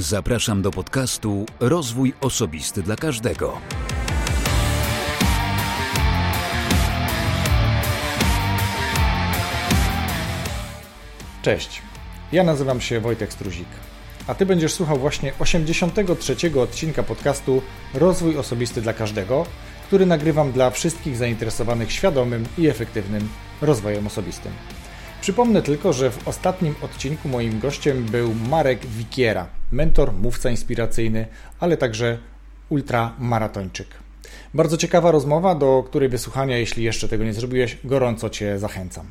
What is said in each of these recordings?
Zapraszam do podcastu Rozwój Osobisty dla Każdego. Cześć, ja nazywam się Wojtek Struzik, a Ty będziesz słuchał właśnie 83 odcinka podcastu Rozwój Osobisty dla Każdego, który nagrywam dla wszystkich zainteresowanych świadomym i efektywnym rozwojem osobistym. Przypomnę tylko, że w ostatnim odcinku moim gościem był Marek Wikiera, mentor, mówca inspiracyjny, ale także ultramaratończyk. Bardzo ciekawa rozmowa, do której wysłuchania, jeśli jeszcze tego nie zrobiłeś, gorąco Cię zachęcam.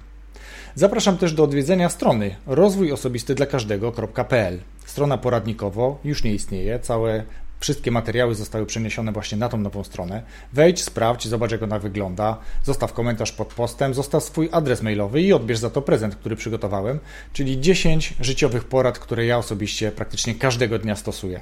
Zapraszam też do odwiedzenia strony rozwójosobisty dla każdego.pl. Strona poradnikowo już nie istnieje, całe Wszystkie materiały zostały przeniesione właśnie na tą nową stronę. Wejdź, sprawdź, zobacz jak ona wygląda, zostaw komentarz pod postem, zostaw swój adres mailowy i odbierz za to prezent, który przygotowałem, czyli 10 życiowych porad, które ja osobiście praktycznie każdego dnia stosuję.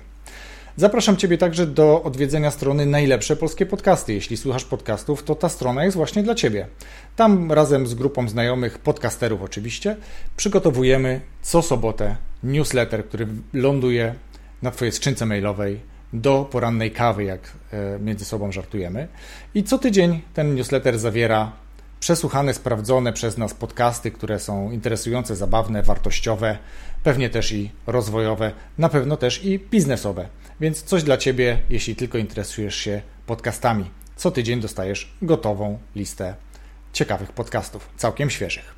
Zapraszam Ciebie także do odwiedzenia strony Najlepsze Polskie Podcasty. Jeśli słuchasz podcastów, to ta strona jest właśnie dla Ciebie. Tam razem z grupą znajomych, podcasterów oczywiście, przygotowujemy co sobotę newsletter, który ląduje na Twojej skrzynce mailowej do porannej kawy, jak e, między sobą żartujemy. I co tydzień ten newsletter zawiera przesłuchane, sprawdzone przez nas podcasty, które są interesujące, zabawne, wartościowe, pewnie też i rozwojowe, na pewno też i biznesowe. Więc coś dla Ciebie, jeśli tylko interesujesz się podcastami. Co tydzień dostajesz gotową listę ciekawych podcastów, całkiem świeżych.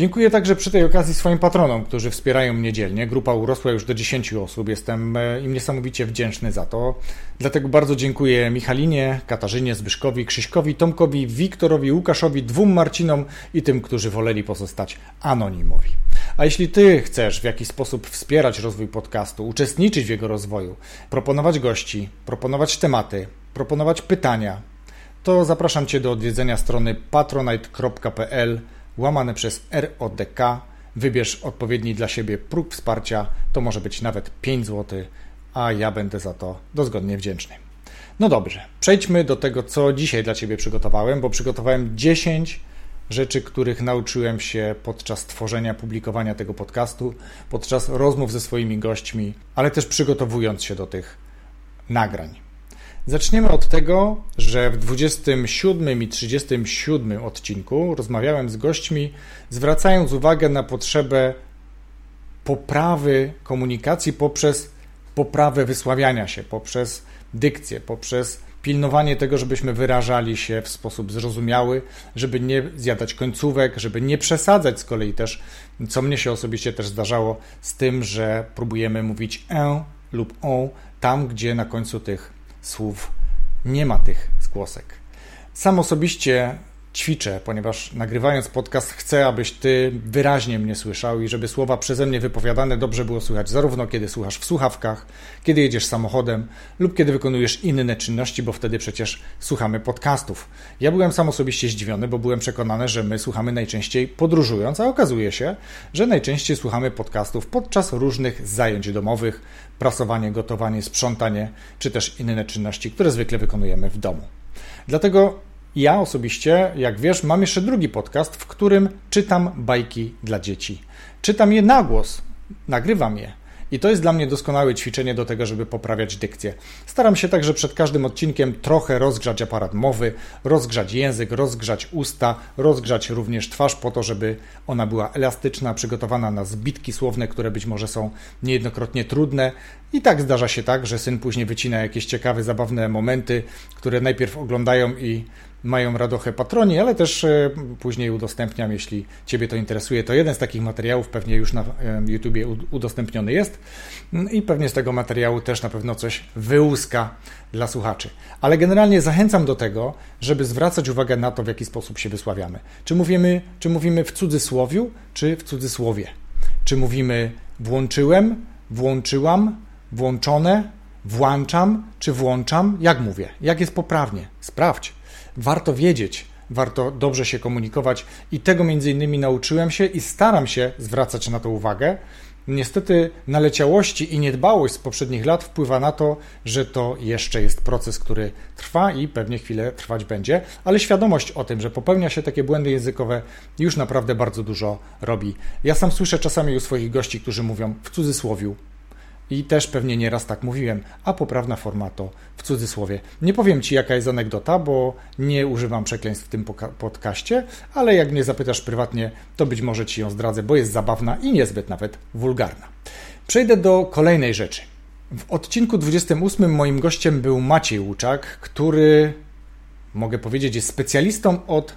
Dziękuję także przy tej okazji swoim patronom, którzy wspierają mnie dzielnie. Grupa urosła już do 10 osób. Jestem e, im niesamowicie wdzięczny za to. Dlatego bardzo dziękuję Michalinie, Katarzynie, Zbyszkowi, Krzyśkowi, Tomkowi, Wiktorowi, Łukaszowi, dwóm Marcinom i tym, którzy woleli pozostać anonimowi. A jeśli Ty chcesz w jakiś sposób wspierać rozwój podcastu, uczestniczyć w jego rozwoju, proponować gości, proponować tematy, proponować pytania, to zapraszam Cię do odwiedzenia strony patronite.pl łamane przez RODK. Wybierz odpowiedni dla siebie próg wsparcia, to może być nawet 5 zł, a ja będę za to dozgodnie wdzięczny. No dobrze, przejdźmy do tego, co dzisiaj dla Ciebie przygotowałem, bo przygotowałem 10 rzeczy, których nauczyłem się podczas tworzenia, publikowania tego podcastu, podczas rozmów ze swoimi gośćmi, ale też przygotowując się do tych nagrań. Zaczniemy od tego, że w 27 i 37 odcinku rozmawiałem z gośćmi, zwracając uwagę na potrzebę poprawy komunikacji poprzez poprawę wysławiania się, poprzez dykcję, poprzez pilnowanie tego, żebyśmy wyrażali się w sposób zrozumiały, żeby nie zjadać końcówek, żeby nie przesadzać z kolei też, co mnie się osobiście też zdarzało, z tym, że próbujemy mówić e lub o tam, gdzie na końcu tych słów nie ma tych zgłosek. Sam osobiście ćwiczę, ponieważ nagrywając podcast chcę, abyś ty wyraźnie mnie słyszał i żeby słowa przeze mnie wypowiadane dobrze było słychać, zarówno kiedy słuchasz w słuchawkach, kiedy jedziesz samochodem lub kiedy wykonujesz inne czynności, bo wtedy przecież słuchamy podcastów. Ja byłem sam osobiście zdziwiony, bo byłem przekonany, że my słuchamy najczęściej podróżując, a okazuje się, że najczęściej słuchamy podcastów podczas różnych zajęć domowych, prasowanie, gotowanie, sprzątanie, czy też inne czynności, które zwykle wykonujemy w domu. Dlatego ja osobiście, jak wiesz, mam jeszcze drugi podcast, w którym czytam bajki dla dzieci. Czytam je na głos, nagrywam je. I to jest dla mnie doskonałe ćwiczenie do tego, żeby poprawiać dykcję. Staram się także przed każdym odcinkiem trochę rozgrzać aparat mowy, rozgrzać język, rozgrzać usta, rozgrzać również twarz po to, żeby ona była elastyczna, przygotowana na zbitki słowne, które być może są niejednokrotnie trudne. I tak zdarza się tak, że syn później wycina jakieś ciekawe, zabawne momenty, które najpierw oglądają i mają radochę patroni, ale też e, później udostępniam, jeśli Ciebie to interesuje. To jeden z takich materiałów pewnie już na e, YouTubie udostępniony jest mm, i pewnie z tego materiału też na pewno coś wyłuska dla słuchaczy. Ale generalnie zachęcam do tego, żeby zwracać uwagę na to, w jaki sposób się wysławiamy. Czy mówimy, czy mówimy w cudzysłowiu, czy w cudzysłowie? Czy mówimy włączyłem, włączyłam, włączone, włączam, czy włączam? Jak mówię? Jak jest poprawnie? Sprawdź warto wiedzieć, warto dobrze się komunikować i tego między innymi nauczyłem się i staram się zwracać na to uwagę. Niestety naleciałości i niedbałość z poprzednich lat wpływa na to, że to jeszcze jest proces, który trwa i pewnie chwilę trwać będzie, ale świadomość o tym, że popełnia się takie błędy językowe, już naprawdę bardzo dużo robi. Ja sam słyszę czasami u swoich gości, którzy mówią w cudzysłowiu, I też pewnie nieraz tak mówiłem, a poprawna forma to w cudzysłowie. Nie powiem Ci, jaka jest anegdota, bo nie używam przekleństw w tym podcaście, ale jak mnie zapytasz prywatnie, to być może Ci ją zdradzę, bo jest zabawna i niezbyt nawet wulgarna. Przejdę do kolejnej rzeczy. W odcinku 28 moim gościem był Maciej Łuczak, który, mogę powiedzieć, jest specjalistą od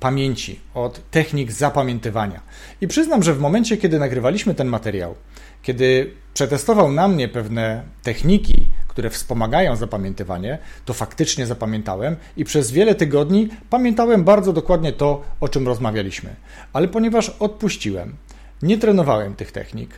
pamięci, od technik zapamiętywania. I przyznam, że w momencie, kiedy nagrywaliśmy ten materiał, kiedy przetestował na mnie pewne techniki, które wspomagają zapamiętywanie, to faktycznie zapamiętałem i przez wiele tygodni pamiętałem bardzo dokładnie to, o czym rozmawialiśmy. Ale ponieważ odpuściłem, nie trenowałem tych technik,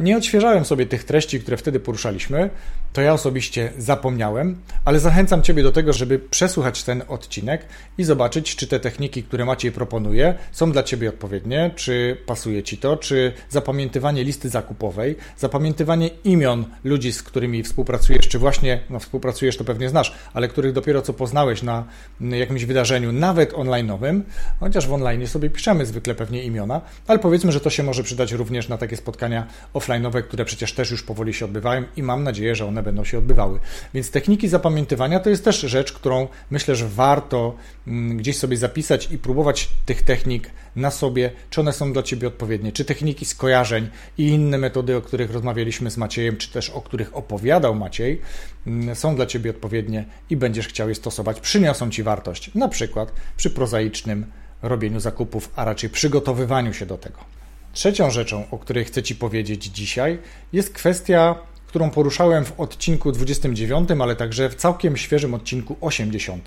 nie odświeżałem sobie tych treści, które wtedy poruszaliśmy, to ja osobiście zapomniałem, ale zachęcam Ciebie do tego, żeby przesłuchać ten odcinek i zobaczyć, czy te techniki, które Maciej proponuje, są dla Ciebie odpowiednie, czy pasuje Ci to, czy zapamiętywanie listy zakupowej, zapamiętywanie imion ludzi, z którymi współpracujesz, czy właśnie, no współpracujesz, to pewnie znasz, ale których dopiero co poznałeś na jakimś wydarzeniu, nawet online'owym, chociaż w online sobie piszemy zwykle pewnie imiona, ale powiedzmy, że to się może przydać również na takie spotkania offline'owe, które przecież też już powoli się odbywają i mam nadzieję, że one będą się odbywały. Więc techniki zapamiętywania to jest też rzecz, którą myślę, że warto mm, gdzieś sobie zapisać i próbować tych technik na sobie, czy one są dla Ciebie odpowiednie, czy techniki skojarzeń i inne metody, o których rozmawialiśmy z Maciejem, czy też o których opowiadał Maciej, mm, są dla Ciebie odpowiednie i będziesz chciał je stosować, przyniosą Ci wartość, na przykład przy prozaicznym robieniu zakupów, a raczej przygotowywaniu się do tego. Trzecią rzeczą, o której chcę Ci powiedzieć dzisiaj, jest kwestia, którą poruszałem w odcinku 29, ale także w całkiem świeżym odcinku 80,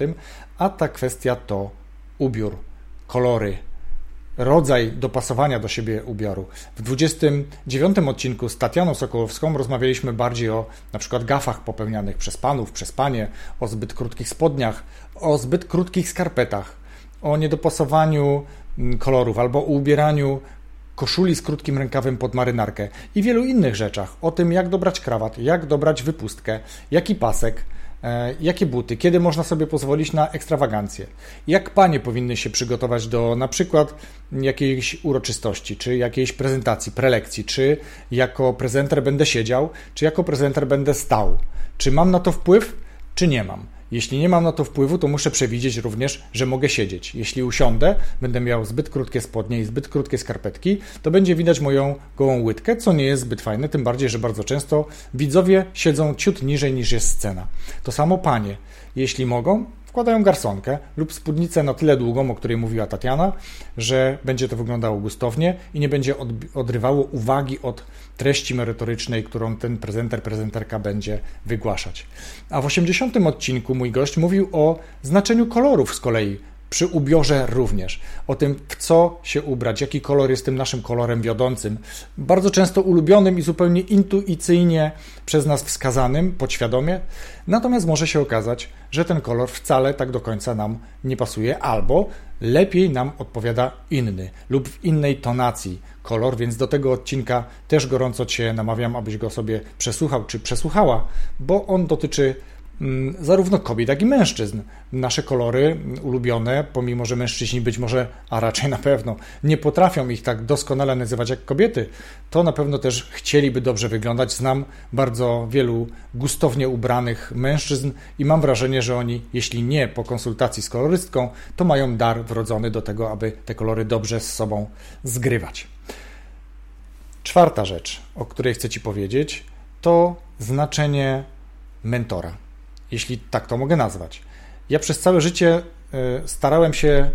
a ta kwestia to ubiór, kolory, rodzaj dopasowania do siebie ubioru. W 29 odcinku z Tatianą Sokołowską rozmawialiśmy bardziej o na przykład gafach popełnianych przez panów, przez panie, o zbyt krótkich spodniach, o zbyt krótkich skarpetach, o niedopasowaniu mm, kolorów albo o ubieraniu koszuli z krótkim rękawem pod marynarkę i wielu innych rzeczach. O tym, jak dobrać krawat, jak dobrać wypustkę, jaki pasek, e, jakie buty, kiedy można sobie pozwolić na ekstrawagancję, jak panie powinny się przygotować do na przykład jakiejś uroczystości, czy jakiejś prezentacji, prelekcji, czy jako prezenter będę siedział, czy jako prezenter będę stał. Czy mam na to wpływ, czy nie mam. Jeśli nie mam na to wpływu, to muszę przewidzieć również, że mogę siedzieć. Jeśli usiądę, będę miał zbyt krótkie spodnie i zbyt krótkie skarpetki, to będzie widać moją gołą łydkę, co nie jest zbyt fajne, tym bardziej, że bardzo często widzowie siedzą ciut niżej niż jest scena. To samo panie. Jeśli mogą, wkładają garsonkę lub spódnicę na tyle długą, o której mówiła Tatiana, że będzie to wyglądało gustownie i nie będzie odrywało uwagi od treści merytorycznej, którą ten prezenter, prezenterka będzie wygłaszać. A w 80 odcinku mój gość mówił o znaczeniu kolorów z kolei przy ubiorze również. O tym, w co się ubrać, jaki kolor jest tym naszym kolorem wiodącym. Bardzo często ulubionym i zupełnie intuicyjnie przez nas wskazanym, podświadomie. Natomiast może się okazać, że ten kolor wcale tak do końca nam nie pasuje, albo lepiej nam odpowiada inny lub w innej tonacji kolor, więc do tego odcinka też gorąco Cię namawiam, abyś go sobie przesłuchał czy przesłuchała, bo on dotyczy zarówno kobiet, jak i mężczyzn. Nasze kolory ulubione, pomimo że mężczyźni być może, a raczej na pewno, nie potrafią ich tak doskonale nazywać jak kobiety, to na pewno też chcieliby dobrze wyglądać. Znam bardzo wielu gustownie ubranych mężczyzn i mam wrażenie, że oni, jeśli nie po konsultacji z kolorystką, to mają dar wrodzony do tego, aby te kolory dobrze z sobą zgrywać. Czwarta rzecz, o której chcę Ci powiedzieć, to znaczenie mentora jeśli tak to mogę nazwać. Ja przez całe życie e, starałem się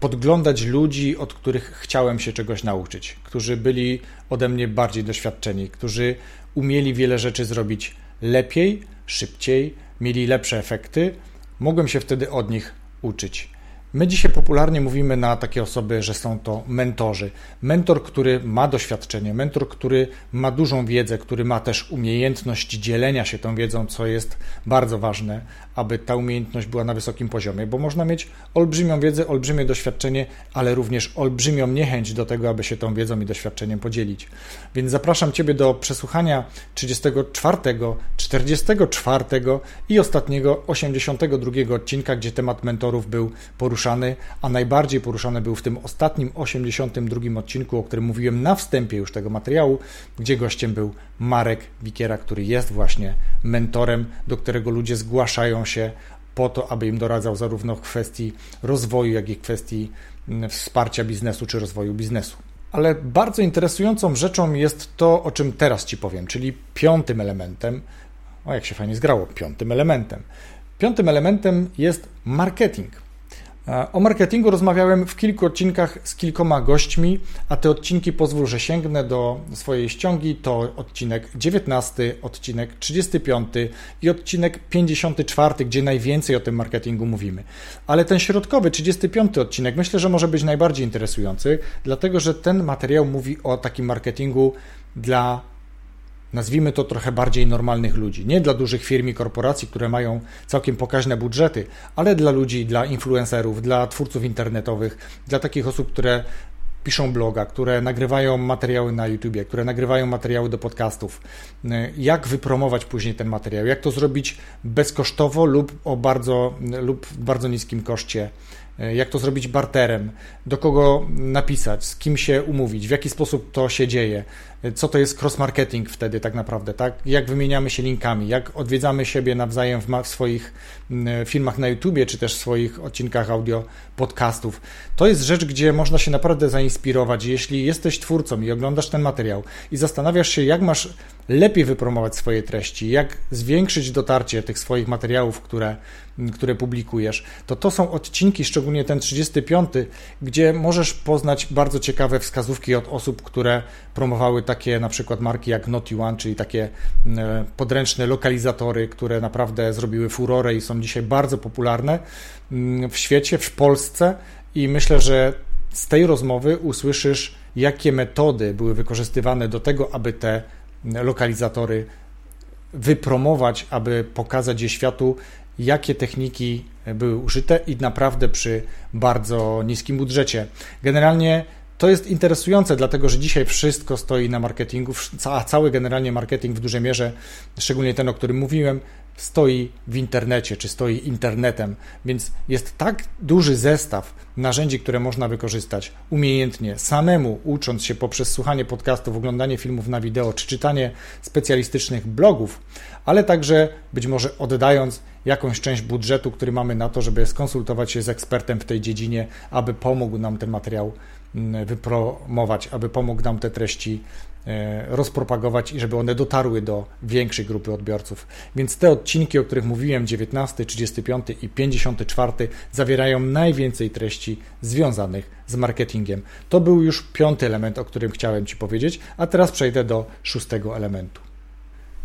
podglądać ludzi, od których chciałem się czegoś nauczyć, którzy byli ode mnie bardziej doświadczeni, którzy umieli wiele rzeczy zrobić lepiej, szybciej, mieli lepsze efekty. Mogłem się wtedy od nich uczyć. My dzisiaj popularnie mówimy na takie osoby, że są to mentorzy. Mentor, który ma doświadczenie, mentor, który ma dużą wiedzę, który ma też umiejętność dzielenia się tą wiedzą, co jest bardzo ważne, aby ta umiejętność była na wysokim poziomie, bo można mieć olbrzymią wiedzę, olbrzymie doświadczenie, ale również olbrzymią niechęć do tego, aby się tą wiedzą i doświadczeniem podzielić. Więc zapraszam Ciebie do przesłuchania 34, 44 i ostatniego 82 odcinka, gdzie temat mentorów był poruszany poruszany, a najbardziej poruszany był w tym ostatnim 82 odcinku, o którym mówiłem na wstępie już tego materiału, gdzie gościem był Marek Wikiera, który jest właśnie mentorem, do którego ludzie zgłaszają się po to, aby im doradzał zarówno w kwestii rozwoju, jak i kwestii mm, wsparcia biznesu czy rozwoju biznesu. Ale bardzo interesującą rzeczą jest to, o czym teraz Ci powiem, czyli piątym elementem, o jak się fajnie zgrało, piątym elementem. Piątym elementem jest marketing. E, o marketingu rozmawiałem w kilku odcinkach z kilkoma gośćmi, a te odcinki pozwól, że sięgnę do swojej ściągi. To odcinek 19, odcinek 35 i odcinek 54, gdzie najwięcej o tym marketingu mówimy. Ale ten środkowy, 35 odcinek, myślę, że może być najbardziej interesujący, dlatego że ten materiał mówi o takim marketingu dla nazwijmy to trochę bardziej normalnych ludzi. Nie dla dużych firm i korporacji, które mają całkiem pokaźne budżety, ale dla ludzi, dla influencerów, dla twórców internetowych, dla takich osób, które piszą bloga, które nagrywają materiały na YouTubie, które nagrywają materiały do podcastów. Jak wypromować później ten materiał? Jak to zrobić bezkosztowo lub o bardzo, lub w bardzo niskim koszcie? Jak to zrobić barterem? Do kogo napisać? Z kim się umówić? W jaki sposób to się dzieje? Co to jest cross-marketing wtedy tak naprawdę, tak? Jak wymieniamy się linkami, jak odwiedzamy siebie nawzajem w, w swoich mm, filmach na YouTubie, czy też w swoich odcinkach audio podcastów. To jest rzecz, gdzie można się naprawdę zainspirować. Jeśli jesteś twórcą i oglądasz ten materiał i zastanawiasz się, jak masz lepiej wypromować swoje treści, jak zwiększyć dotarcie tych swoich materiałów, które, mm, które publikujesz, to to są odcinki, szczególnie ten 35, gdzie możesz poznać bardzo ciekawe wskazówki od osób, które promowały tak takie na przykład marki jak Naughty One, czyli takie e, podręczne lokalizatory, które naprawdę zrobiły furorę i są dzisiaj bardzo popularne mm, w świecie, w Polsce i myślę, że z tej rozmowy usłyszysz, jakie metody były wykorzystywane do tego, aby te lokalizatory wypromować, aby pokazać je światu, jakie techniki były użyte i naprawdę przy bardzo niskim budżecie. Generalnie to jest interesujące, dlatego że dzisiaj wszystko stoi na marketingu, a cały generalnie marketing w dużej mierze, szczególnie ten, o którym mówiłem, stoi w internecie, czy stoi internetem, więc jest tak duży zestaw narzędzi, które można wykorzystać umiejętnie, samemu ucząc się poprzez słuchanie podcastów, oglądanie filmów na wideo, czy czytanie specjalistycznych blogów, ale także być może oddając jakąś część budżetu, który mamy na to, żeby skonsultować się z ekspertem w tej dziedzinie, aby pomógł nam ten materiał wypromować, aby pomógł nam te treści e, rozpropagować i żeby one dotarły do większej grupy odbiorców. Więc te odcinki, o których mówiłem, 19, 35 i 54, zawierają najwięcej treści związanych z marketingiem. To był już piąty element, o którym chciałem Ci powiedzieć, a teraz przejdę do szóstego elementu.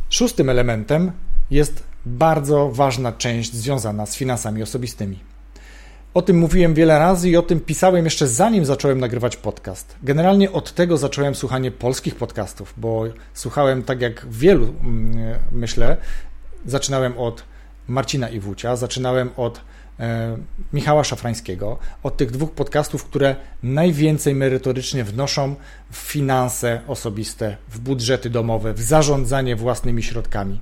Szóstym elementem jest bardzo ważna część związana z finansami osobistymi. O tym mówiłem wiele razy i o tym pisałem jeszcze zanim zacząłem nagrywać podcast. Generalnie od tego zacząłem słuchanie polskich podcastów, bo słuchałem tak jak wielu, mm, myślę, zaczynałem od Marcina Iwucia, zaczynałem od e, Michała Szafrańskiego, od tych dwóch podcastów, które najwięcej merytorycznie wnoszą w finanse osobiste, w budżety domowe, w zarządzanie własnymi środkami.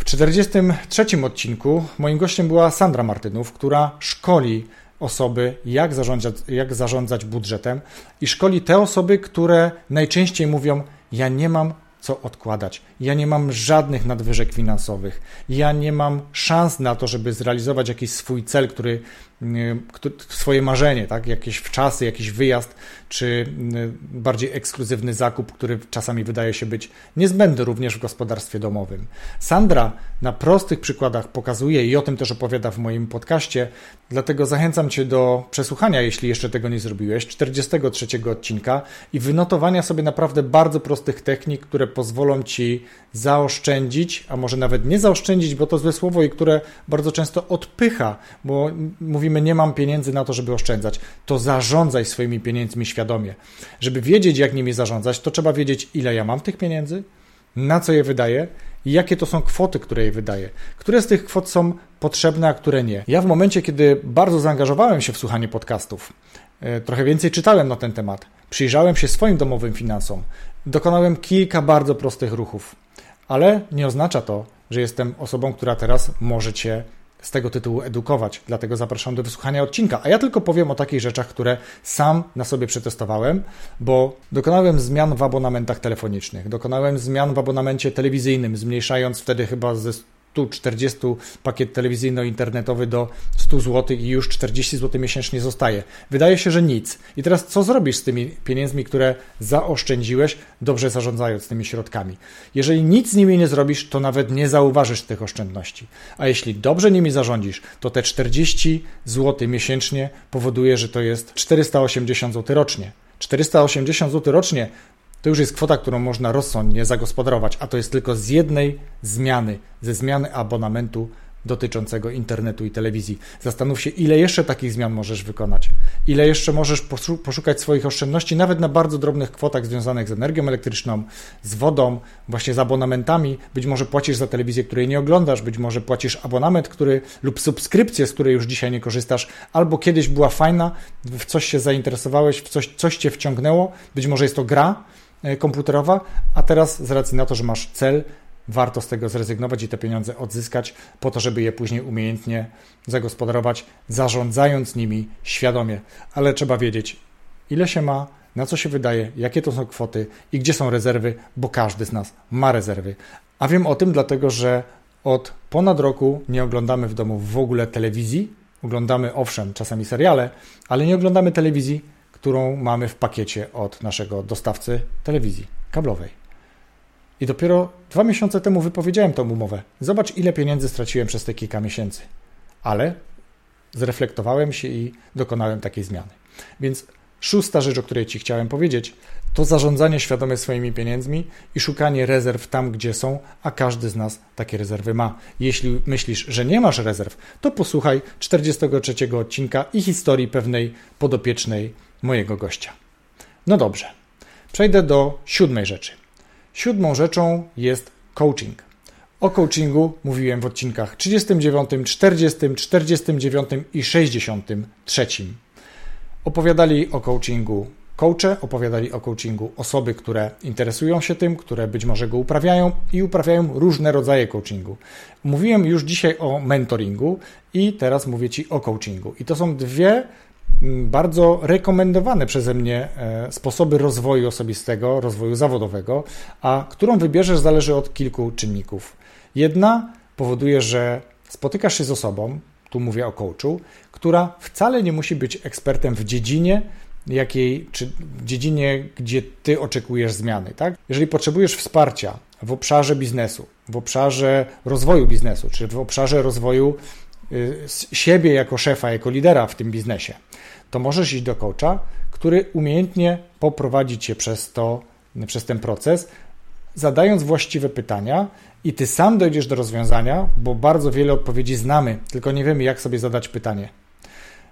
W 43 odcinku moim gościem była Sandra Martynów, która szkoli osoby, jak zarządzać, jak zarządzać budżetem i szkoli te osoby, które najczęściej mówią: Ja nie mam co odkładać. Ja nie mam żadnych nadwyżek finansowych. Ja nie mam szans na to, żeby zrealizować jakiś swój cel, który swoje marzenie, tak? jakieś wczasy, jakiś wyjazd, czy bardziej ekskluzywny zakup, który czasami wydaje się być niezbędny również w gospodarstwie domowym. Sandra na prostych przykładach pokazuje i o tym też opowiada w moim podcaście, dlatego zachęcam Cię do przesłuchania, jeśli jeszcze tego nie zrobiłeś, 43 odcinka i wynotowania sobie naprawdę bardzo prostych technik, które pozwolą Ci zaoszczędzić, a może nawet nie zaoszczędzić, bo to złe słowo i które bardzo często odpycha, bo mówimy nie mam pieniędzy na to, żeby oszczędzać, to zarządzaj swoimi pieniędzmi świadomie. Żeby wiedzieć, jak nimi zarządzać, to trzeba wiedzieć, ile ja mam tych pieniędzy, na co je wydaję i jakie to są kwoty, które je wydaję. Które z tych kwot są potrzebne, a które nie. Ja w momencie, kiedy bardzo zaangażowałem się w słuchanie podcastów, e, trochę więcej czytałem na ten temat, przyjrzałem się swoim domowym finansom, dokonałem kilka bardzo prostych ruchów, ale nie oznacza to, że jestem osobą, która teraz może Cię z tego tytułu edukować, dlatego zapraszam do wysłuchania odcinka. A ja tylko powiem o takich rzeczach, które sam na sobie przetestowałem, bo dokonałem zmian w abonamentach telefonicznych, dokonałem zmian w abonamencie telewizyjnym, zmniejszając wtedy chyba ze 140 pakiet telewizyjno-internetowy do 100 zł i już 40 zł miesięcznie zostaje. Wydaje się, że nic. I teraz co zrobisz z tymi pieniędzmi, które zaoszczędziłeś, dobrze zarządzając tymi środkami? Jeżeli nic z nimi nie zrobisz, to nawet nie zauważysz tych oszczędności. A jeśli dobrze nimi zarządzisz, to te 40 zł miesięcznie powoduje, że to jest 480 zł rocznie. 480 zł rocznie to już jest kwota, którą można rozsądnie zagospodarować, a to jest tylko z jednej zmiany, ze zmiany abonamentu dotyczącego internetu i telewizji. Zastanów się, ile jeszcze takich zmian możesz wykonać, ile jeszcze możesz poszukać swoich oszczędności, nawet na bardzo drobnych kwotach związanych z energią elektryczną, z wodą, właśnie z abonamentami. Być może płacisz za telewizję, której nie oglądasz, być może płacisz abonament, który lub subskrypcję, z której już dzisiaj nie korzystasz, albo kiedyś była fajna, w coś się zainteresowałeś, w coś, coś cię wciągnęło, być może jest to gra, komputerowa, a teraz z racji na to, że masz cel, warto z tego zrezygnować i te pieniądze odzyskać, po to, żeby je później umiejętnie zagospodarować, zarządzając nimi świadomie. Ale trzeba wiedzieć, ile się ma, na co się wydaje, jakie to są kwoty i gdzie są rezerwy, bo każdy z nas ma rezerwy. A wiem o tym dlatego, że od ponad roku nie oglądamy w domu w ogóle telewizji. Oglądamy owszem, czasami seriale, ale nie oglądamy telewizji którą mamy w pakiecie od naszego dostawcy telewizji kablowej. I dopiero dwa miesiące temu wypowiedziałem tą umowę. Zobacz, ile pieniędzy straciłem przez te kilka miesięcy. Ale zreflektowałem się i dokonałem takiej zmiany. Więc szósta rzecz, o której Ci chciałem powiedzieć, to zarządzanie świadome swoimi pieniędzmi i szukanie rezerw tam, gdzie są, a każdy z nas takie rezerwy ma. Jeśli myślisz, że nie masz rezerw, to posłuchaj 43 odcinka i historii pewnej podopiecznej mojego gościa. No dobrze, przejdę do siódmej rzeczy. Siódmą rzeczą jest coaching. O coachingu mówiłem w odcinkach 39, 40, 49 i 63. Opowiadali o coachingu coache, opowiadali o coachingu osoby, które interesują się tym, które być może go uprawiają i uprawiają różne rodzaje coachingu. Mówiłem już dzisiaj o mentoringu i teraz mówię Ci o coachingu. I to są dwie bardzo rekomendowane przeze mnie e, sposoby rozwoju osobistego, rozwoju zawodowego, a którą wybierzesz zależy od kilku czynników. Jedna powoduje, że spotykasz się z osobą, tu mówię o coachu, która wcale nie musi być ekspertem w dziedzinie, jakiej, czy w dziedzinie, gdzie ty oczekujesz zmiany, tak? Jeżeli potrzebujesz wsparcia w obszarze biznesu, w obszarze rozwoju biznesu, czy w obszarze rozwoju siebie jako szefa, jako lidera w tym biznesie, to możesz iść do coacha, który umiejętnie poprowadzi cię przez to, przez ten proces, zadając właściwe pytania i ty sam dojdziesz do rozwiązania, bo bardzo wiele odpowiedzi znamy, tylko nie wiemy, jak sobie zadać pytanie.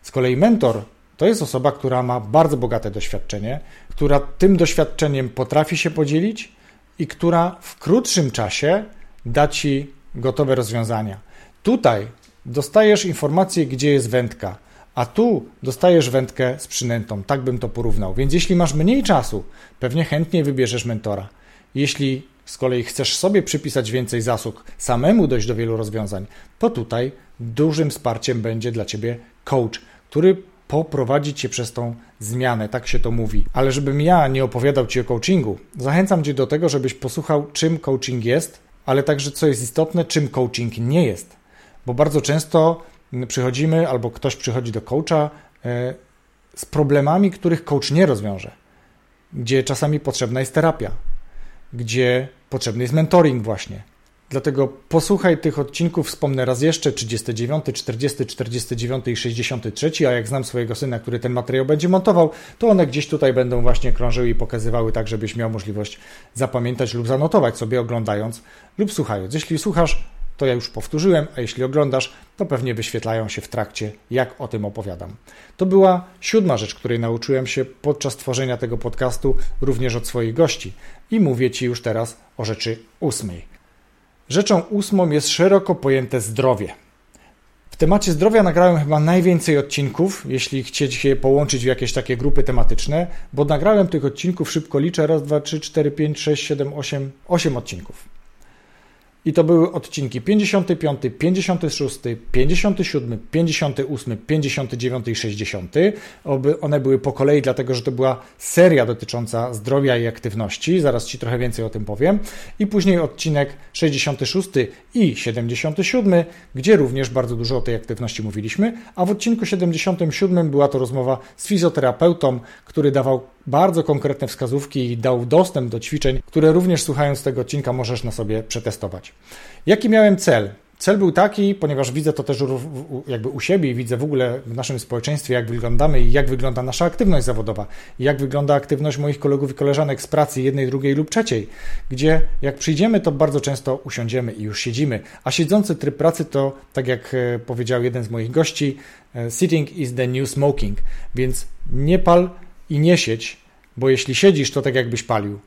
Z kolei mentor to jest osoba, która ma bardzo bogate doświadczenie, która tym doświadczeniem potrafi się podzielić i która w krótszym czasie da ci gotowe rozwiązania. Tutaj dostajesz informację, gdzie jest wędka a tu dostajesz wędkę z przynętą. Tak bym to porównał. Więc jeśli masz mniej czasu, pewnie chętnie wybierzesz mentora. Jeśli z kolei chcesz sobie przypisać więcej zasług, samemu dojść do wielu rozwiązań, to tutaj dużym wsparciem będzie dla ciebie coach, który poprowadzi cię przez tą zmianę, tak się to mówi. Ale żebym ja nie opowiadał ci o coachingu, zachęcam cię do tego, żebyś posłuchał, czym coaching jest, ale także co jest istotne, czym coaching nie jest. Bo bardzo często przychodzimy albo ktoś przychodzi do coacha e, z problemami, których coach nie rozwiąże, gdzie czasami potrzebna jest terapia, gdzie potrzebny jest mentoring właśnie. Dlatego posłuchaj tych odcinków, wspomnę raz jeszcze, 39, 40, 49 i 63, a jak znam swojego syna, który ten materiał będzie montował, to one gdzieś tutaj będą właśnie krążyły i pokazywały tak, żebyś miał możliwość zapamiętać lub zanotować sobie oglądając lub słuchając. Jeśli słuchasz, to ja już powtórzyłem, a jeśli oglądasz, to pewnie wyświetlają się w trakcie, jak o tym opowiadam. To była siódma rzecz, której nauczyłem się podczas tworzenia tego podcastu, również od swoich gości. I mówię Ci już teraz o rzeczy ósmej. Rzeczą ósmą jest szeroko pojęte zdrowie. W temacie zdrowia nagrałem chyba najwięcej odcinków, jeśli chcecie je połączyć w jakieś takie grupy tematyczne, bo nagrałem tych odcinków, szybko liczę, raz, dwa, trzy, cztery, pięć, sześć, siedem, osiem, osiem odcinków. I to były odcinki 55, 56, 57, 58, 59 i 60. One były po kolei, dlatego że to była seria dotycząca zdrowia i aktywności. Zaraz Ci trochę więcej o tym powiem. I później odcinek 66 i 77, gdzie również bardzo dużo o tej aktywności mówiliśmy. A w odcinku 77 była to rozmowa z fizjoterapeutą, który dawał bardzo konkretne wskazówki i dał dostęp do ćwiczeń, które również słuchając tego odcinka możesz na sobie przetestować. Jaki miałem cel? Cel był taki, ponieważ widzę to też jakby u siebie i widzę w ogóle w naszym społeczeństwie, jak wyglądamy i jak wygląda nasza aktywność zawodowa, jak wygląda aktywność moich kolegów i koleżanek z pracy jednej, drugiej lub trzeciej, gdzie jak przyjdziemy, to bardzo często usiądziemy i już siedzimy, a siedzący tryb pracy to, tak jak e, powiedział jeden z moich gości, e, sitting is the new smoking, więc nie pal i nie siedź, bo jeśli siedzisz, to tak jakbyś palił.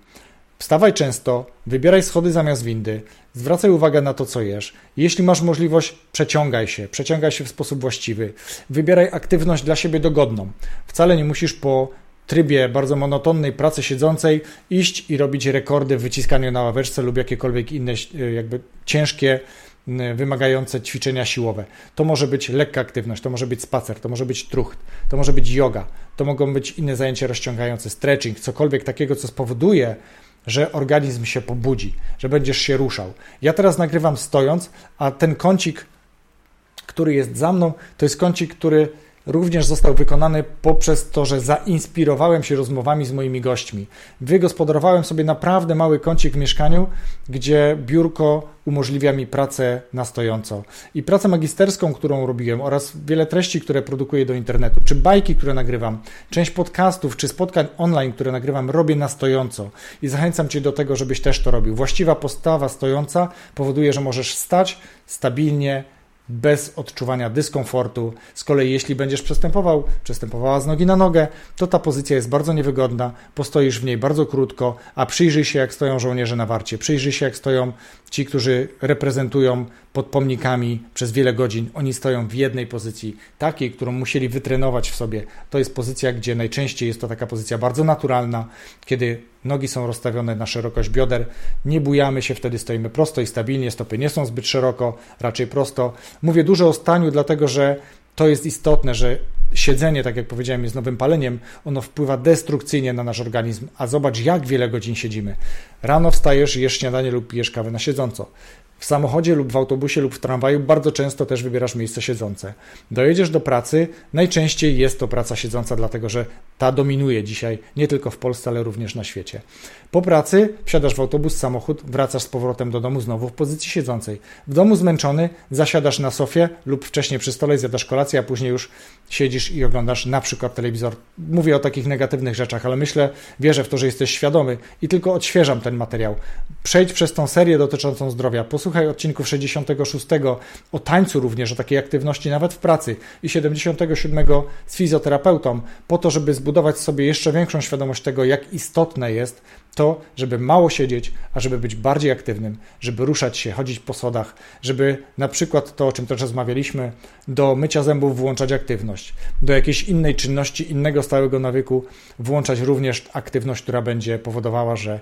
Wstawaj często, wybieraj schody zamiast windy, zwracaj uwagę na to, co jesz. Jeśli masz możliwość, przeciągaj się, przeciągaj się w sposób właściwy. Wybieraj aktywność dla siebie dogodną. Wcale nie musisz po trybie bardzo monotonnej pracy siedzącej iść i robić rekordy w wyciskaniu na ławeczce lub jakiekolwiek inne jakby ciężkie wymagające ćwiczenia siłowe. To może być lekka aktywność, to może być spacer, to może być trucht, to może być yoga, to mogą być inne zajęcia rozciągające, stretching, cokolwiek takiego, co spowoduje, że organizm się pobudzi, że będziesz się ruszał. Ja teraz nagrywam stojąc, a ten kącik, który jest za mną, to jest kącik, który również został wykonany poprzez to, że zainspirowałem się rozmowami z moimi gośćmi. Wygospodarowałem sobie naprawdę mały kącik w mieszkaniu, gdzie biurko umożliwia mi pracę na stojąco. I pracę magisterską, którą robiłem oraz wiele treści, które produkuję do internetu, czy bajki, które nagrywam, część podcastów, czy spotkań online, które nagrywam, robię na stojąco. I zachęcam Cię do tego, żebyś też to robił. Właściwa postawa stojąca powoduje, że możesz stać stabilnie, bez odczuwania dyskomfortu. Z kolei, jeśli będziesz przestępował, przestępowała z nogi na nogę, to ta pozycja jest bardzo niewygodna, postoisz w niej bardzo krótko, a przyjrzyj się, jak stoją żołnierze na warcie, przyjrzyj się, jak stoją ci, którzy reprezentują pod pomnikami przez wiele godzin. Oni stoją w jednej pozycji, takiej, którą musieli wytrenować w sobie. To jest pozycja, gdzie najczęściej jest to taka pozycja bardzo naturalna, kiedy nogi są rozstawione na szerokość bioder, nie bujamy się, wtedy stoimy prosto i stabilnie, stopy nie są zbyt szeroko, raczej prosto. Mówię dużo o staniu, dlatego że to jest istotne, że siedzenie, tak jak powiedziałem, jest nowym paleniem, ono wpływa destrukcyjnie na nasz organizm, a zobacz, jak wiele godzin siedzimy. Rano wstajesz, jesz śniadanie lub pijesz kawę na siedząco. W samochodzie lub w autobusie lub w tramwaju bardzo często też wybierasz miejsce siedzące. Dojedziesz do pracy, najczęściej jest to praca siedząca, dlatego że ta dominuje dzisiaj nie tylko w Polsce, ale również na świecie. Po pracy wsiadasz w autobus, samochód, wracasz z powrotem do domu znowu w pozycji siedzącej. W domu zmęczony zasiadasz na sofie lub wcześniej przy stole zjadasz kolację, a później już siedzisz i oglądasz na przykład telewizor. Mówię o takich negatywnych rzeczach, ale myślę, wierzę w to, że jesteś świadomy i tylko odświeżam ten materiał. Przejdź przez tą serię dotyczącą zdrowia. Posłuchaj odcinków 66 o tańcu również, o takiej aktywności nawet w pracy i 77 z fizjoterapeutą, po to, żeby zbudować sobie jeszcze większą świadomość tego, jak istotne jest to, żeby mało siedzieć, a żeby być bardziej aktywnym, żeby ruszać się, chodzić po schodach, żeby na przykład to, o czym też rozmawialiśmy, do mycia zębów włączać aktywność, do jakiejś innej czynności, innego stałego nawyku włączać również aktywność, która będzie powodowała, że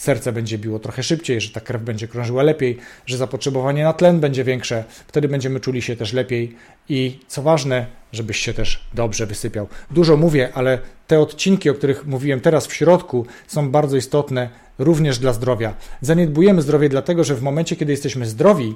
serce będzie biło trochę szybciej, że ta krew będzie krążyła lepiej, że zapotrzebowanie na tlen będzie większe, wtedy będziemy czuli się też lepiej i co ważne, żebyś się też dobrze wysypiał. Dużo mówię, ale te odcinki, o których mówiłem teraz w środku, są bardzo istotne również dla zdrowia. Zaniedbujemy zdrowie dlatego, że w momencie, kiedy jesteśmy zdrowi,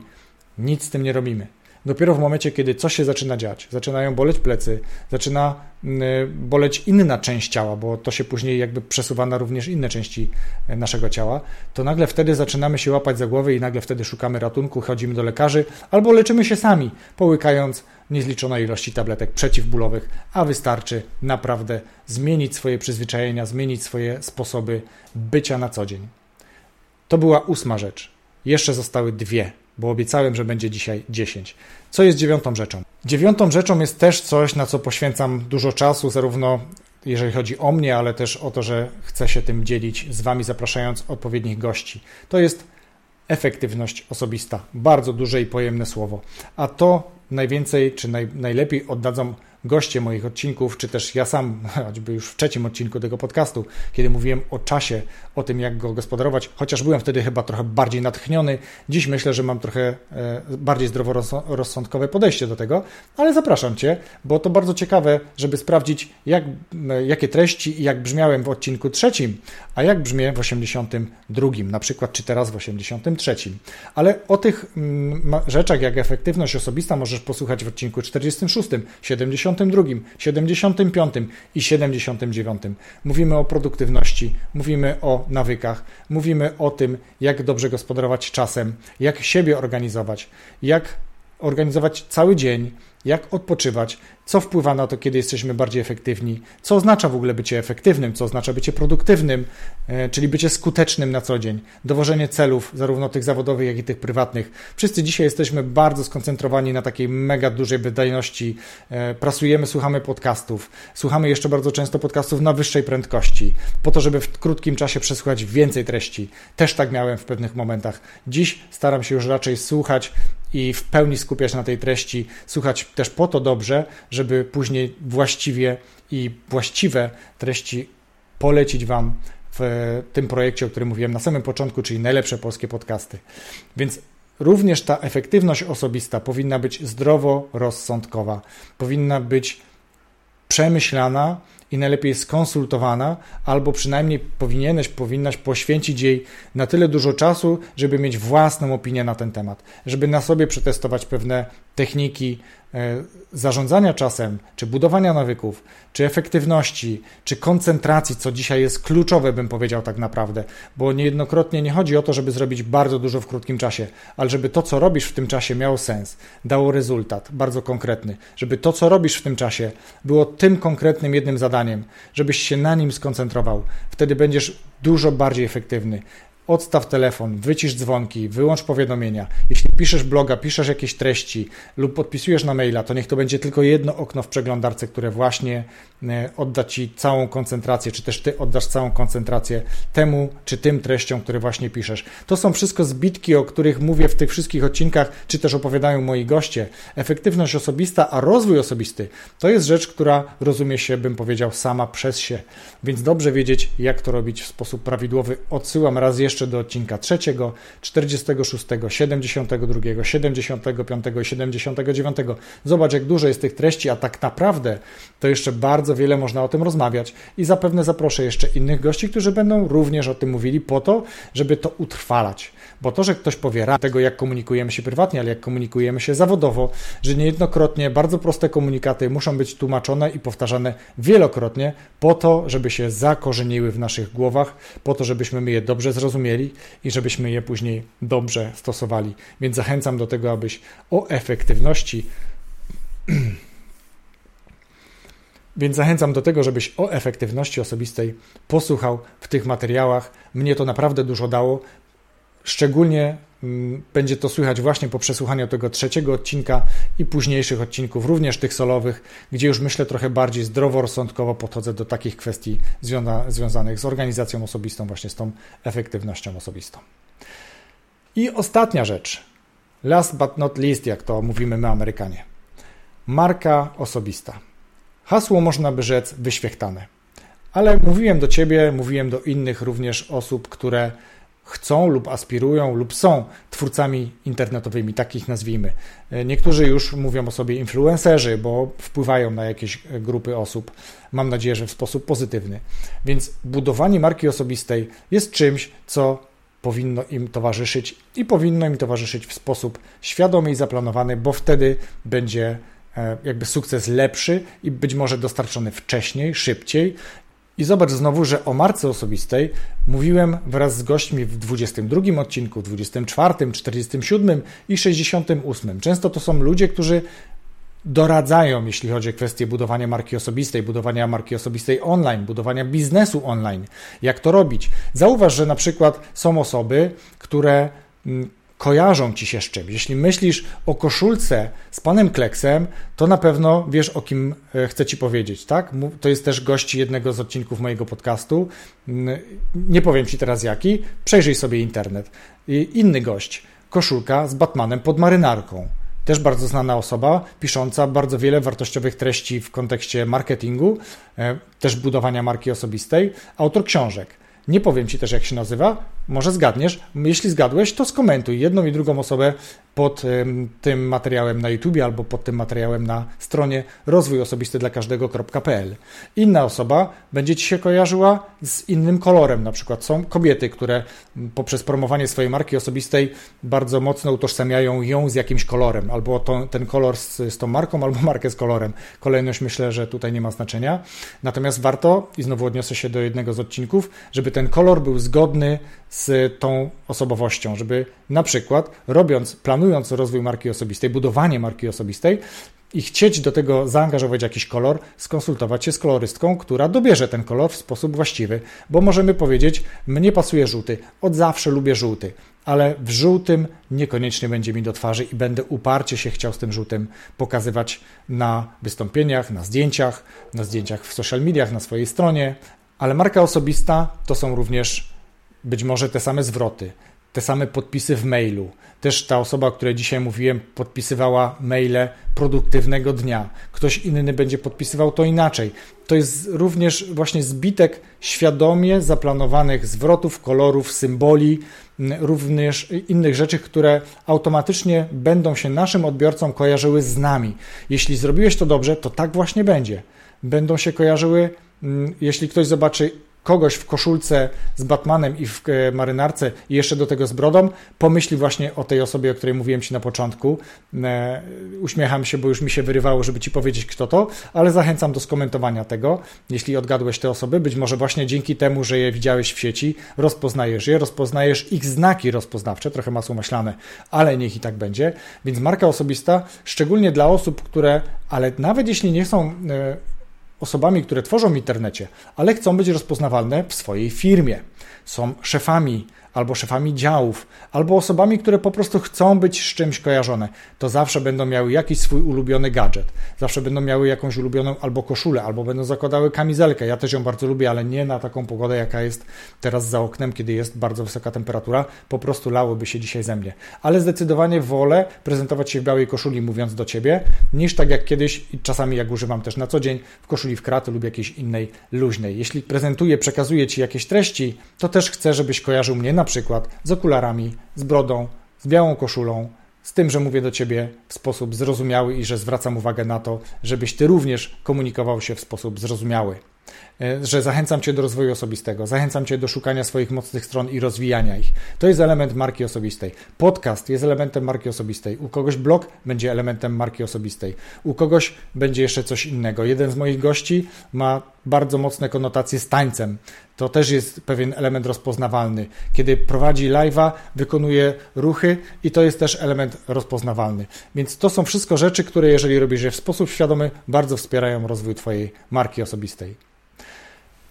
nic z tym nie robimy. Dopiero w momencie, kiedy coś się zaczyna dziać, zaczynają boleć plecy, zaczyna mm, y, boleć inna część ciała, bo to się później jakby przesuwa na również inne części e, naszego ciała, to nagle wtedy zaczynamy się łapać za głowę i nagle wtedy szukamy ratunku, chodzimy do lekarzy albo leczymy się sami, połykając niezliczonej ilości tabletek przeciwbólowych, a wystarczy naprawdę zmienić swoje przyzwyczajenia, zmienić swoje sposoby bycia na co dzień. To była ósma rzecz. Jeszcze zostały dwie bo obiecałem, że będzie dzisiaj 10. Co jest dziewiątą rzeczą? Dziewiątą rzeczą jest też coś, na co poświęcam dużo czasu, zarówno jeżeli chodzi o mnie, ale też o to, że chcę się tym dzielić z Wami, zapraszając odpowiednich gości. To jest efektywność osobista. Bardzo duże i pojemne słowo. A to najwięcej czy naj, najlepiej oddadzą goście moich odcinków, czy też ja sam, choćby już w trzecim odcinku tego podcastu, kiedy mówiłem o czasie, o tym, jak go gospodarować, chociaż byłem wtedy chyba trochę bardziej natchniony. Dziś myślę, że mam trochę e, bardziej zdroworozsądkowe podejście do tego, ale zapraszam Cię, bo to bardzo ciekawe, żeby sprawdzić, jak, jakie treści i jak brzmiałem w odcinku trzecim, a jak brzmię w 82, na przykład, czy teraz w 83. Ale o tych mm, rzeczach, jak efektywność osobista, możesz posłuchać w odcinku 46, 72, 75 i 79. Mówimy o produktywności, mówimy o nawykach, mówimy o tym, jak dobrze gospodarować czasem, jak siebie organizować, jak organizować cały dzień, jak odpoczywać, co wpływa na to, kiedy jesteśmy bardziej efektywni, co oznacza w ogóle bycie efektywnym, co oznacza bycie produktywnym, e, czyli bycie skutecznym na co dzień, dowożenie celów, zarówno tych zawodowych, jak i tych prywatnych. Wszyscy dzisiaj jesteśmy bardzo skoncentrowani na takiej mega dużej wydajności. E, pracujemy, słuchamy podcastów, słuchamy jeszcze bardzo często podcastów na wyższej prędkości, po to, żeby w krótkim czasie przesłuchać więcej treści. Też tak miałem w pewnych momentach. Dziś staram się już raczej słuchać i w pełni skupiać na tej treści, słuchać też po to dobrze, żeby później właściwie i właściwe treści polecić Wam w tym projekcie, o którym mówiłem na samym początku, czyli najlepsze polskie podcasty. Więc również ta efektywność osobista powinna być zdrowo-rozsądkowa, powinna być przemyślana i najlepiej skonsultowana, albo przynajmniej powinieneś, powinnaś poświęcić jej na tyle dużo czasu, żeby mieć własną opinię na ten temat, żeby na sobie przetestować pewne techniki zarządzania czasem, czy budowania nawyków, czy efektywności, czy koncentracji, co dzisiaj jest kluczowe, bym powiedział tak naprawdę, bo niejednokrotnie nie chodzi o to, żeby zrobić bardzo dużo w krótkim czasie, ale żeby to, co robisz w tym czasie, miało sens, dało rezultat bardzo konkretny, żeby to, co robisz w tym czasie, było tym konkretnym jednym zadaniem, żebyś się na nim skoncentrował. Wtedy będziesz dużo bardziej efektywny. Odstaw telefon, wycisz dzwonki, wyłącz powiadomienia. Jeśli piszesz bloga, piszesz jakieś treści lub podpisujesz na maila, to niech to będzie tylko jedno okno w przeglądarce, które właśnie e, odda Ci całą koncentrację, czy też Ty oddasz całą koncentrację temu czy tym treściom, które właśnie piszesz. To są wszystko zbitki, o których mówię w tych wszystkich odcinkach, czy też opowiadają moi goście. Efektywność osobista, a rozwój osobisty to jest rzecz, która rozumie się, bym powiedział, sama przez się. Więc dobrze wiedzieć, jak to robić w sposób prawidłowy. Odsyłam raz jeszcze jeszcze do odcinka trzeciego, 46, 72, 75 i 79. Zobacz, jak dużo jest tych treści, a tak naprawdę to jeszcze bardzo wiele można o tym rozmawiać i zapewne zaproszę jeszcze innych gości, którzy będą również o tym mówili po to, żeby to utrwalać. Bo to, że ktoś powie tego, jak komunikujemy się prywatnie, ale jak komunikujemy się zawodowo, że niejednokrotnie bardzo proste komunikaty muszą być tłumaczone i powtarzane wielokrotnie po to, żeby się zakorzeniły w naszych głowach, po to, żebyśmy je dobrze zrozumieli i żebyśmy je później dobrze stosowali. Więc zachęcam do tego, abyś o efektywności Więc zachęcam do tego, żebyś o efektywności osobistej posłuchał w tych materiałach. Mnie to naprawdę dużo dało. Szczególnie mm, będzie to słychać właśnie po przesłuchaniu tego trzeciego odcinka i późniejszych odcinków, również tych solowych, gdzie już myślę trochę bardziej zdroworozsądkowo podchodzę do takich kwestii związa związanych z organizacją osobistą, właśnie z tą efektywnością osobistą. I ostatnia rzecz, last but not least, jak to mówimy my Amerykanie. Marka osobista. Hasło można by rzec wyświechtane. Ale mówiłem do ciebie, mówiłem do innych również osób, które chcą lub aspirują lub są twórcami internetowymi, takich nazwijmy. E, niektórzy już mówią o sobie influencerzy, bo wpływają na jakieś grupy osób. Mam nadzieję, że w sposób pozytywny. Więc budowanie marki osobistej jest czymś, co powinno im towarzyszyć i powinno im towarzyszyć w sposób świadomy i zaplanowany, bo wtedy będzie e, jakby sukces lepszy i być może dostarczony wcześniej, szybciej i zobacz znowu, że o marce osobistej mówiłem wraz z gośćmi w 22 odcinku, 24, 47 i 68. Często to są ludzie, którzy doradzają, jeśli chodzi o kwestię budowania marki osobistej, budowania marki osobistej online, budowania biznesu online. Jak to robić? Zauważ, że na przykład są osoby, które mm, kojarzą ci się z czymś. Jeśli myślisz o koszulce z panem Kleksem, to na pewno wiesz, o kim e, chcę ci powiedzieć, tak? To jest też gość jednego z odcinków mojego podcastu. Mm, nie powiem ci teraz jaki, przejrzyj sobie internet. Inny gość, koszulka z Batmanem pod marynarką. też bardzo znana osoba, pisząca bardzo wiele wartościowych treści w kontekście marketingu, e, też budowania marki osobistej, autor książek. Nie powiem Ci też, jak się nazywa, może zgadniesz. Jeśli zgadłeś, to skomentuj jedną i drugą osobę pod tym materiałem na YouTube albo pod tym materiałem na stronie rozwójosobisty dla każdego.pl. Inna osoba będzie Ci się kojarzyła z innym kolorem. Na przykład są kobiety, które poprzez promowanie swojej marki osobistej bardzo mocno utożsamiają ją z jakimś kolorem, albo to, ten kolor z, z tą marką, albo markę z kolorem. Kolejność myślę, że tutaj nie ma znaczenia. Natomiast warto, i znowu odniosę się do jednego z odcinków, żeby ten kolor był zgodny z tą osobowością, żeby na przykład robiąc, planując rozwój marki osobistej, budowanie marki osobistej i chcieć do tego zaangażować jakiś kolor, skonsultować się z kolorystką, która dobierze ten kolor w sposób właściwy, bo możemy powiedzieć, mnie pasuje żółty, od zawsze lubię żółty, ale w żółtym niekoniecznie będzie mi do twarzy i będę uparcie się chciał z tym żółtym pokazywać na wystąpieniach, na zdjęciach, na zdjęciach w social mediach, na swojej stronie, ale marka osobista to są również być może te same zwroty, te same podpisy w mailu. Też ta osoba, o której dzisiaj mówiłem, podpisywała maile produktywnego dnia. Ktoś inny będzie podpisywał to inaczej. To jest również właśnie zbitek świadomie zaplanowanych zwrotów, kolorów, symboli, również innych rzeczy, które automatycznie będą się naszym odbiorcom kojarzyły z nami. Jeśli zrobiłeś to dobrze, to tak właśnie będzie. Będą się kojarzyły, jeśli ktoś zobaczy kogoś w koszulce z Batmanem i w e, marynarce i jeszcze do tego z brodą, pomyśli właśnie o tej osobie, o której mówiłem Ci na początku. E, uśmiecham się, bo już mi się wyrywało, żeby Ci powiedzieć, kto to, ale zachęcam do skomentowania tego, jeśli odgadłeś te osoby. Być może właśnie dzięki temu, że je widziałeś w sieci, rozpoznajesz je, rozpoznajesz ich znaki rozpoznawcze, trochę masło maślane, ale niech i tak będzie. Więc marka osobista, szczególnie dla osób, które, ale nawet jeśli nie są e, osobami, które tworzą w internecie, ale chcą być rozpoznawalne w swojej firmie. Są szefami albo szefami działów, albo osobami, które po prostu chcą być z czymś kojarzone, to zawsze będą miały jakiś swój ulubiony gadżet. Zawsze będą miały jakąś ulubioną albo koszulę, albo będą zakładały kamizelkę. Ja też ją bardzo lubię, ale nie na taką pogodę, jaka jest teraz za oknem, kiedy jest bardzo wysoka temperatura. Po prostu lałoby się dzisiaj ze mnie. Ale zdecydowanie wolę prezentować się w białej koszuli, mówiąc do ciebie, niż tak jak kiedyś, i czasami jak używam też na co dzień, w koszuli w kraty lub jakiejś innej luźnej. Jeśli prezentuję, przekazuję ci jakieś treści, to też chcę, żebyś kojarzył mnie na na przykład z okularami, z brodą, z białą koszulą, z tym, że mówię do ciebie w sposób zrozumiały i że zwracam uwagę na to, żebyś ty również komunikował się w sposób zrozumiały. E, że zachęcam Cię do rozwoju osobistego, zachęcam Cię do szukania swoich mocnych stron i rozwijania ich. To jest element marki osobistej. Podcast jest elementem marki osobistej. U kogoś blog będzie elementem marki osobistej. U kogoś będzie jeszcze coś innego. Jeden z moich gości ma bardzo mocne konotacje z tańcem. To też jest pewien element rozpoznawalny. Kiedy prowadzi live'a, wykonuje ruchy i to jest też element rozpoznawalny. Więc to są wszystko rzeczy, które jeżeli robisz je w sposób świadomy, bardzo wspierają rozwój Twojej marki osobistej.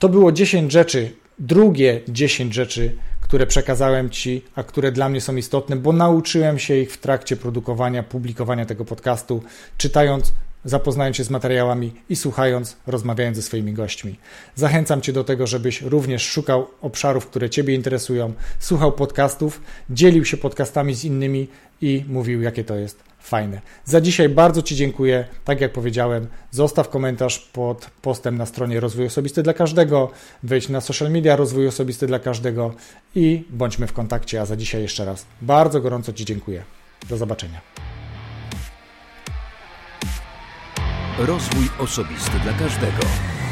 To było 10 rzeczy, drugie 10 rzeczy, które przekazałem Ci, a które dla mnie są istotne, bo nauczyłem się ich w trakcie produkowania, publikowania tego podcastu, czytając, zapoznając się z materiałami i słuchając, rozmawiając ze swoimi gośćmi. Zachęcam Cię do tego, żebyś również szukał obszarów, które Ciebie interesują, słuchał podcastów, dzielił się podcastami z innymi i mówił, jakie to jest fajne. Za dzisiaj bardzo Ci dziękuję. Tak jak powiedziałem, zostaw komentarz pod postem na stronie Rozwój Osobisty dla Każdego, wejdź na social media Rozwój Osobisty dla Każdego i bądźmy w kontakcie. A za dzisiaj jeszcze raz bardzo gorąco Ci dziękuję. Do zobaczenia. Rozwój Osobisty dla Każdego.